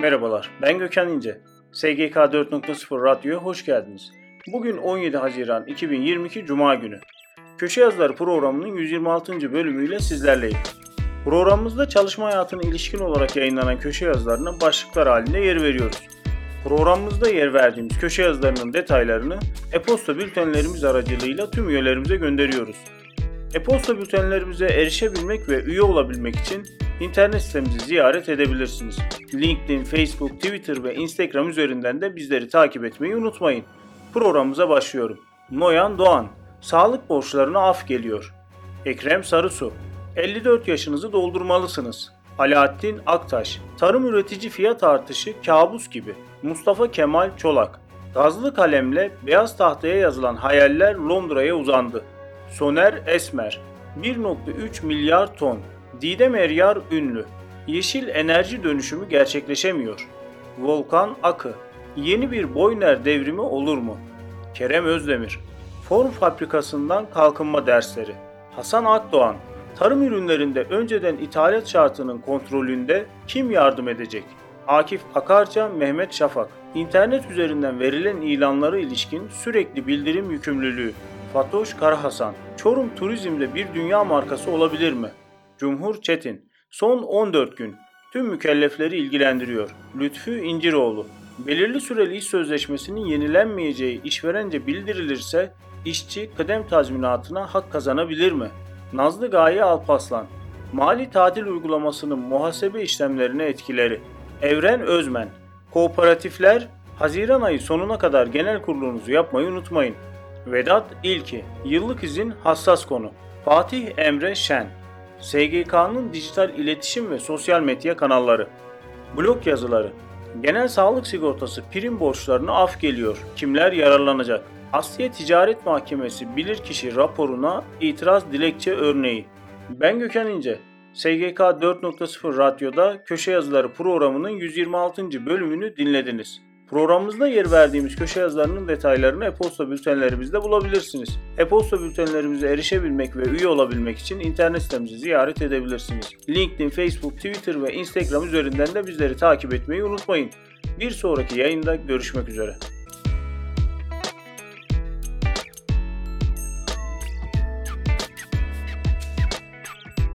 Merhabalar, ben Gökhan İnce. SGK 4.0 Radyo'ya hoş geldiniz. Bugün 17 Haziran 2022 Cuma günü. Köşe Yazıları programının 126. bölümüyle sizlerleyim. Programımızda çalışma hayatına ilişkin olarak yayınlanan köşe yazılarına başlıklar halinde yer veriyoruz. Programımızda yer verdiğimiz köşe yazılarının detaylarını e-posta bültenlerimiz aracılığıyla tüm üyelerimize gönderiyoruz. E-posta bültenlerimize erişebilmek ve üye olabilmek için internet sitemizi ziyaret edebilirsiniz. LinkedIn, Facebook, Twitter ve Instagram üzerinden de bizleri takip etmeyi unutmayın. Programımıza başlıyorum. Noyan Doğan, sağlık borçlarına af geliyor. Ekrem Sarısu, 54 yaşınızı doldurmalısınız. Alaaddin Aktaş, tarım üretici fiyat artışı kabus gibi. Mustafa Kemal Çolak, gazlı kalemle beyaz tahtaya yazılan hayaller Londra'ya uzandı. Soner Esmer 1.3 milyar ton Didem Eryar ünlü Yeşil enerji dönüşümü gerçekleşemiyor. Volkan Akı Yeni bir Boyner devrimi olur mu? Kerem Özdemir Form fabrikasından kalkınma dersleri Hasan Akdoğan Tarım ürünlerinde önceden ithalat şartının kontrolünde kim yardım edecek? Akif Akarca, Mehmet Şafak. İnternet üzerinden verilen ilanlara ilişkin sürekli bildirim yükümlülüğü. Fatoş Karahasan. Çorum turizmde bir dünya markası olabilir mi? Cumhur Çetin. Son 14 gün. Tüm mükellefleri ilgilendiriyor. Lütfü İnciroğlu. Belirli süreli iş sözleşmesinin yenilenmeyeceği işverence bildirilirse işçi kıdem tazminatına hak kazanabilir mi? Nazlı Gaye Alpaslan. Mali tatil uygulamasının muhasebe işlemlerine etkileri. Evren Özmen. Kooperatifler Haziran ayı sonuna kadar genel kurulunuzu yapmayı unutmayın. Vedat İlki, yıllık izin hassas konu. Fatih Emre Şen, SGK'nın dijital iletişim ve sosyal medya kanalları. Blog yazıları. Genel sağlık sigortası prim borçlarına af geliyor. Kimler yararlanacak? Asya Ticaret Mahkemesi bilirkişi raporuna itiraz dilekçe örneği. Ben Gökhan İnce. SGK 4.0 Radyo'da Köşe Yazıları programının 126. bölümünü dinlediniz. Programımızda yer verdiğimiz köşe yazılarının detaylarını e-posta bültenlerimizde bulabilirsiniz. E-posta bültenlerimize erişebilmek ve üye olabilmek için internet sitemizi ziyaret edebilirsiniz. LinkedIn, Facebook, Twitter ve Instagram üzerinden de bizleri takip etmeyi unutmayın. Bir sonraki yayında görüşmek üzere.